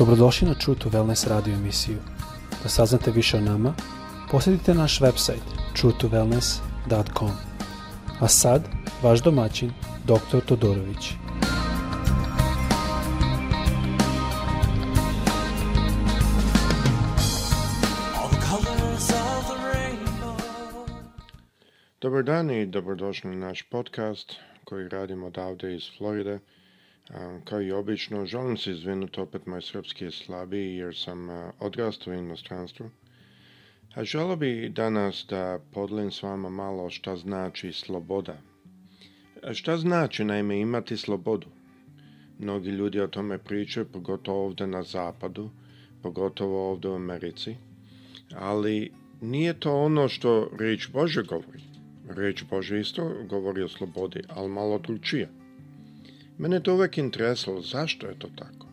Dobrodošli na True to Wellness radio emisiju. Da saznate više o nama, posjetite naš website truetowellness.com. A sad, vaš domaćin, dr. Todorović. Dobar dan i dobrodošli na naš podcast koji radimo odavde iz Floride – kao i obično, želim se izvinuti opet moj srpski je slabiji jer sam e, odrastao u inostranstvu. A želo bi danas da podelim s vama malo šta znači sloboda. E, šta znači naime imati slobodu? Mnogi ljudi o tome pričaju, pogotovo ovdje na zapadu, pogotovo ovdje u Americi. Ali nije to ono što reč Bože govori. Riječ Bože isto govori o slobodi, ali malo drugčije. Mene je to uvek interesalo, zašto je to tako?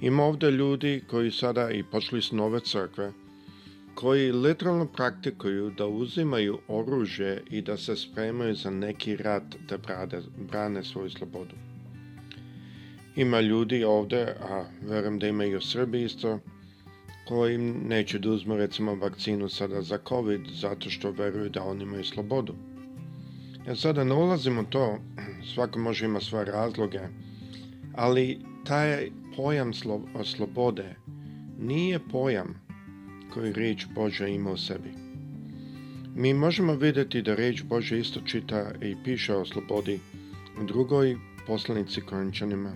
Ima ovdje ljudi koji sada i pošli s nove crkve, koji literalno praktikuju da uzimaju oružje i da se spremaju za neki rat da brane svoju slobodu. Ima ljudi ovdje, a verujem da imaju i isto, koji neće da recimo vakcinu sada za COVID zato što veruju da oni imaju slobodu. Ja sada ne ulazim u to, svako može ima svoje razloge, ali taj pojam slo, slobode nije pojam koji reč Božja ima u sebi. Mi možemo vidjeti da reč Bože isto čita i piše o slobodi u drugoj poslanici Korinčanima,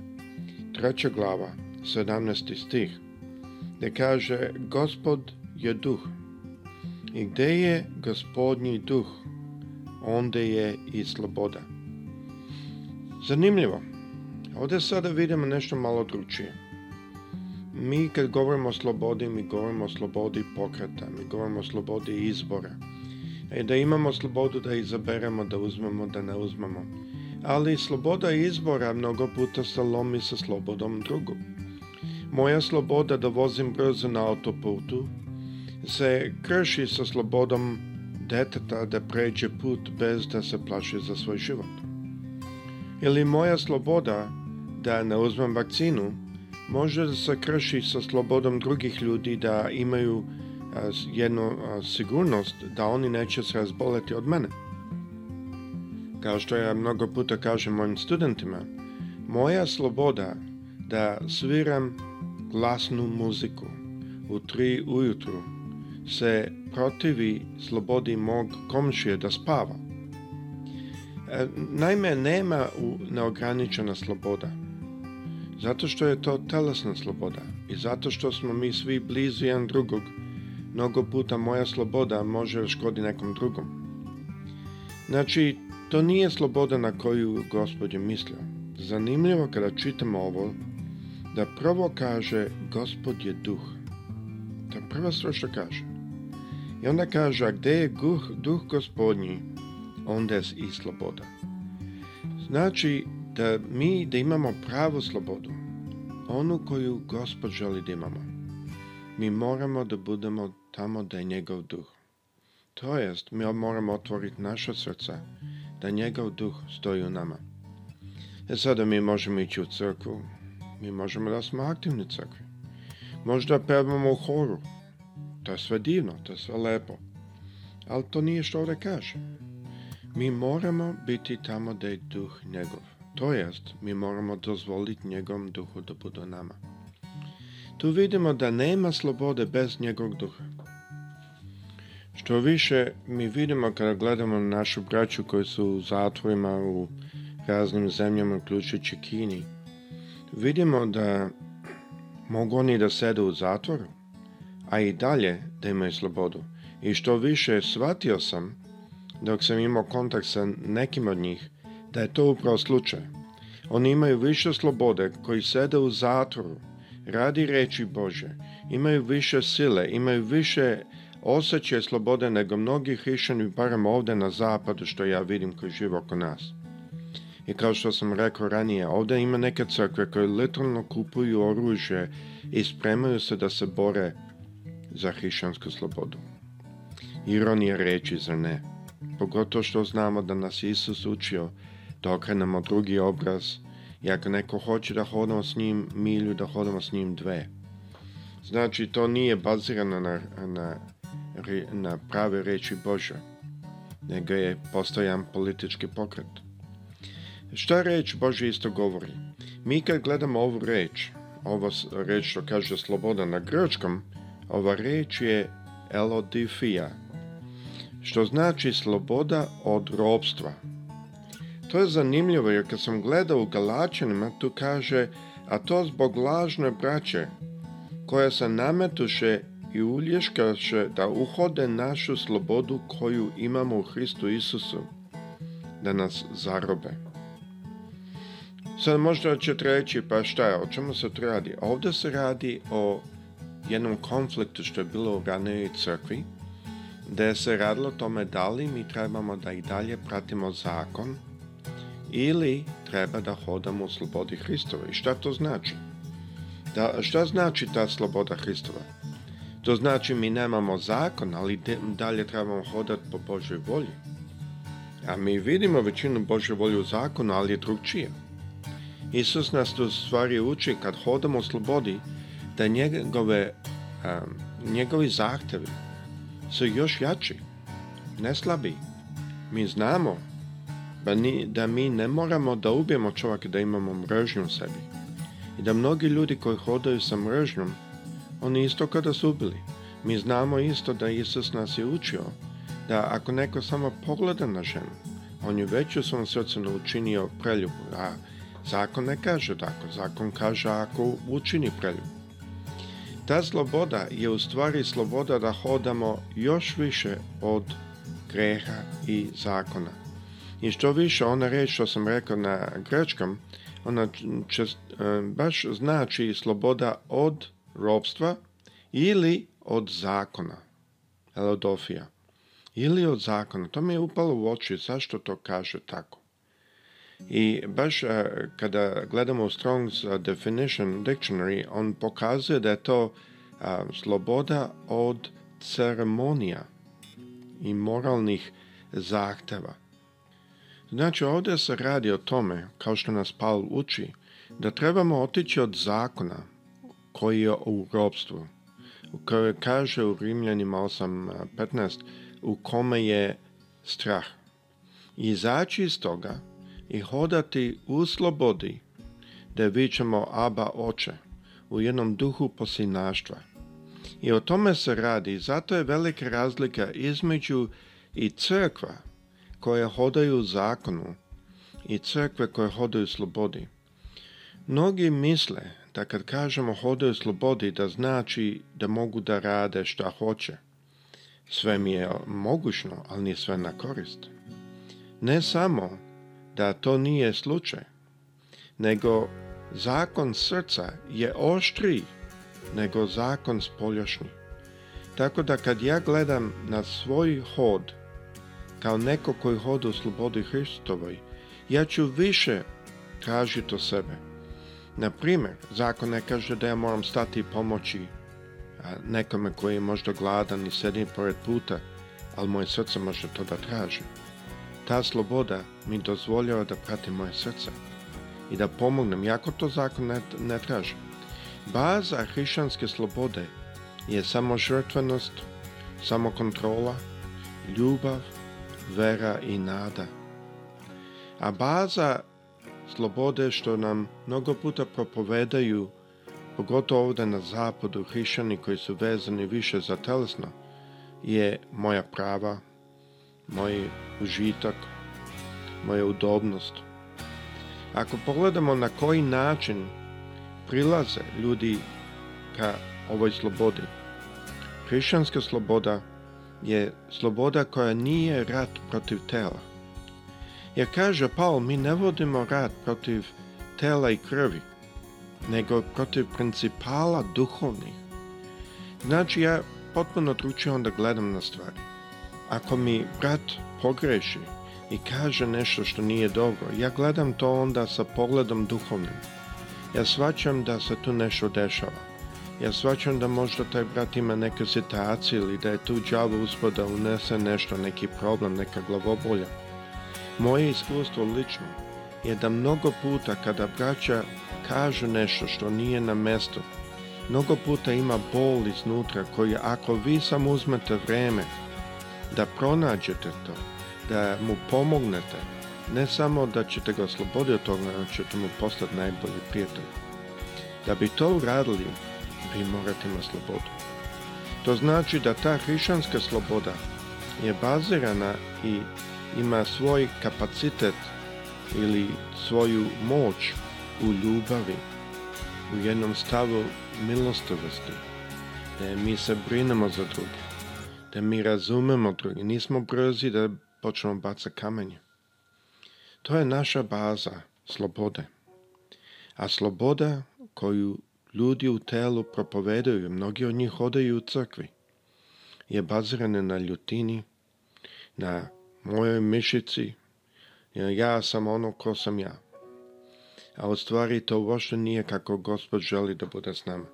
treća glava, 17. stih, gdje kaže Gospod je duh. I gdje je gospodnji duh, onda je i sloboda. Zanimljivo, ovdje sada vidimo nešto malo drugčije. Mi kad govorimo o slobodi, mi govorimo o slobodi pokreta, mi govorimo o slobodi izbora. E da imamo slobodu da izaberemo, da uzmemo, da ne uzmemo. Ali sloboda izbora mnogo puta se lomi sa slobodom drugu Moja sloboda da vozim brzo na autoputu se krši sa slobodom da pređe put bez da se plaši za svoj život. Ili moja sloboda da ne uzmem vakcinu može da se krši sa slobodom drugih ljudi da imaju jednu sigurnost da oni neće se razboleti od mene. Kao što ja mnogo puta kažem mojim studentima, moja sloboda da sviram glasnu muziku u tri ujutru se protivi slobodi mog komšije da spava. E, naime, nema neograničena sloboda. Zato što je to telesna sloboda i zato što smo mi svi blizu jedan drugog, mnogo puta moja sloboda može škodi nekom drugom. Znači, to nije sloboda na koju gospod je mislio. Zanimljivo kada čitamo ovo, da prvo kaže gospod je duh. To je prva što kaže. I onda kaže, a gdje je guh, duh gospodnji, onda je i sloboda. Znači da mi da imamo pravu slobodu, onu koju gospod želi da imamo. Mi moramo da budemo tamo da je njegov duh. To jest, mi moramo otvoriti naša srca, da njegov duh stoji u nama. E sada mi možemo ići u crkvu, mi možemo da smo aktivni crkvi. Možda pevamo u horu, to je sve divno, to je sve lepo. Ali to nije što ovdje kaže. Mi moramo biti tamo da je duh njegov. To jest, mi moramo dozvoliti njegovom duhu da budu nama. Tu vidimo da nema slobode bez njegovog duha. Što više, mi vidimo kada gledamo našu braću koji su u zatvorima u raznim zemljama, uključujući Kini, vidimo da mogu oni da sede u zatvoru, a i dalje da imaju slobodu. I što više shvatio sam, dok sam imao kontakt sa nekim od njih, da je to upravo slučaj. Oni imaju više slobode koji sede u zatvoru, radi reći Bože, imaju više sile, imaju više osjećaj slobode nego mnogi hrišćani, barem ovdje na zapadu što ja vidim koji žive oko nas. I kao što sam rekao ranije, ovdje ima neke crkve koje literalno kupuju oružje i spremaju se da se bore za hrišćansku slobodu. Ironija reći za ne, pogotovo što znamo da nas Isus učio da okrenemo drugi obraz i ako neko hoće da hodamo s njim milju, da hodamo s njim dve. Znači, to nije bazirano na, na, na prave reči Bože, nego je postojan politički pokret. Šta reč Bože isto govori? Mi kad gledamo ovu reč, ovo reč što kaže sloboda na grčkom, ova riječ je elodifija, što znači sloboda od robstva. To je zanimljivo jer kad sam gledao u Galačanima tu kaže a to zbog lažne braće koja se nametuše i ulješkaše da uhode našu slobodu koju imamo u Hristu Isusu da nas zarobe. Sad možda ćete reći pa šta je, o čemu se to radi? Ovdje se radi o jednom konfliktu što je bilo u ranijoj crkvi, gde se radilo tome da li mi trebamo da i dalje pratimo zakon ili treba da hodamo u slobodi Hristova. I šta to znači? Da, šta znači ta sloboda Hristova? To znači mi nemamo zakon, ali dalje trebamo hodati po Božoj volji. A mi vidimo većinu Božoj volji u zakonu, ali je drugčije. Isus nas u stvari uči kad hodamo u slobodi, da njegove, njegovi zahtjevi su još jači, ne slabi. Mi znamo da, mi ne moramo da ubijemo čovjeka da imamo mržnju u sebi. I da mnogi ljudi koji hodaju sa mržnjom, oni isto kada su ubili. Mi znamo isto da Isus nas je učio da ako neko samo pogleda na ženu, on je već u svom srcu učinio preljubu, a zakon ne kaže tako, zakon kaže ako učini preljubu. Ta sloboda je u stvari sloboda da hodamo još više od greha i zakona. I što više ona reč što sam rekao na grečkom, ona e, baš znači sloboda od robstva ili od zakona. Elodofija. Ili od zakona. To mi je upalo u oči. Zašto to kaže tako? I baš e, kada gledamo Strong's e, Definition Dictionary, on pokazuje da je to e, sloboda od ceremonija i moralnih zahteva. Znači ovdje se radi o tome, kao što nas Paul uči, da trebamo otići od zakona koji je u robstvu, koje kaže u Rimljanima 8.15, u kome je strah. I izaći iz toga i hodati u slobodi, da vićemo Aba oče, u jednom duhu posinaštva. I o tome se radi, zato je velika razlika između i crkva koje hodaju zakonu i crkve koje hodaju slobodi. Mnogi misle da kad kažemo hodaju slobodi da znači da mogu da rade šta hoće. Sve mi je mogućno, ali nije sve na korist. Ne samo da to nije slučaj, nego zakon srca je oštriji nego zakon spoljašnji. Tako da kad ja gledam na svoj hod kao neko koji hoda u slobodi Hristovoj, ja ću više tražiti o sebe. Naprimjer, zakon ne kaže da ja moram stati i pomoći nekome koji je možda gladan i sedi pored puta, ali moje srce može to da traži. Ta sloboda mi dozvoljava da pratim moje srce i da pomognem, jako to zakon ne, ne traži. Baza hrišćanske slobode je samo žrtvenost, samokontrola, ljubav, vera i nada. A baza slobode što nam mnogo puta propovedaju, pogotovo ovdje na zapadu, hrišćani koji su vezani više za telesno, je moja prava, moj užitak, moja udobnost. Ako pogledamo na koji način prilaze ljudi ka ovoj slobodi, hrišćanska sloboda je sloboda koja nije rat protiv tela. Jer kaže Paul, mi ne vodimo rat protiv tela i krvi, nego protiv principala duhovnih. Znači ja potpuno drugačije onda gledam na stvari ako mi brat pogreši i kaže nešto što nije dobro, ja gledam to onda sa pogledom duhovnim. Ja svačam da se tu nešto dešava. Ja svačam da možda taj brat ima neke situacije ili da je tu džavo uspio da unese nešto, neki problem, neka glavobolja. Moje iskustvo lično je da mnogo puta kada braća kažu nešto što nije na mestu, mnogo puta ima bol iznutra koji ako vi samo uzmete vreme da pronađete to, da mu pomognete. Ne samo da ćete ga osloboditi od toga, da ćete mu postati najbolji prijatelj. Da bi to uradili, vi morate imati slobodu. To znači da ta hrišanska sloboda je bazirana i ima svoj kapacitet ili svoju moć u ljubavi, u jednom stavu milostivosti, da mi se brinemo za druge da mi razumemo drugi. Nismo brzi da počnemo bacati kamenje. To je naša baza slobode. A sloboda koju ljudi u telu propovedaju, mnogi od njih hodaju u crkvi, je bazirana na ljutini, na mojoj mišici, ja sam ono ko sam ja. A u stvari to uopšte nije kako Gospod želi da bude s nama.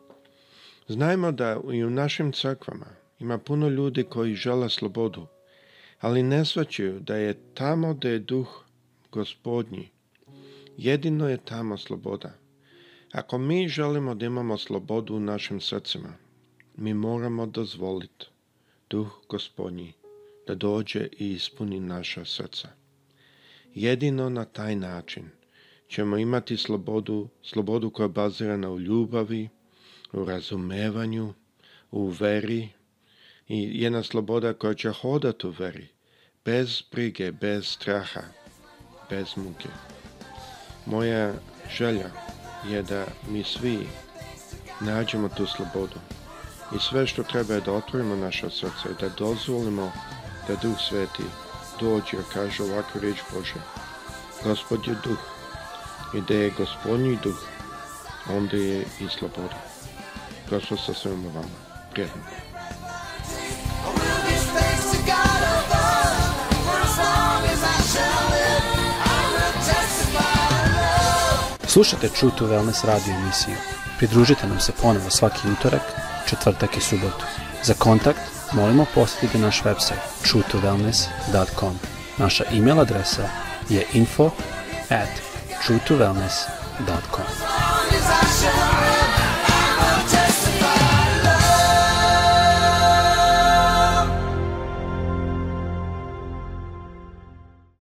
Znajmo da i u našim crkvama ima puno ljudi koji žele slobodu, ali ne svaćaju da je tamo da je duh gospodnji. Jedino je tamo sloboda. Ako mi želimo da imamo slobodu u našim srcima, mi moramo dozvoliti duh gospodnji da dođe i ispuni naša srca. Jedino na taj način ćemo imati slobodu, slobodu koja je bazirana u ljubavi, u razumevanju, u veri, i jedna sloboda koja će hodat u veri, bez brige, bez straha, bez muke. Moja želja je da mi svi nađemo tu slobodu i sve što treba je da otvorimo naše srce da dozvolimo da Duh Sveti dođe, kaže ovakvu riječ Bože. Gospod je Duh i da je Gospodnji Duh, onda je i sloboda. Gospod sa svema vama. Prijatno. Slušajte True to Wellness radio emisiju. Pridružite nam se ponovo svaki utorak, četvrtak i subotu. Za kontakt molimo posjetiti naš website true Naša e-mail adresa je info at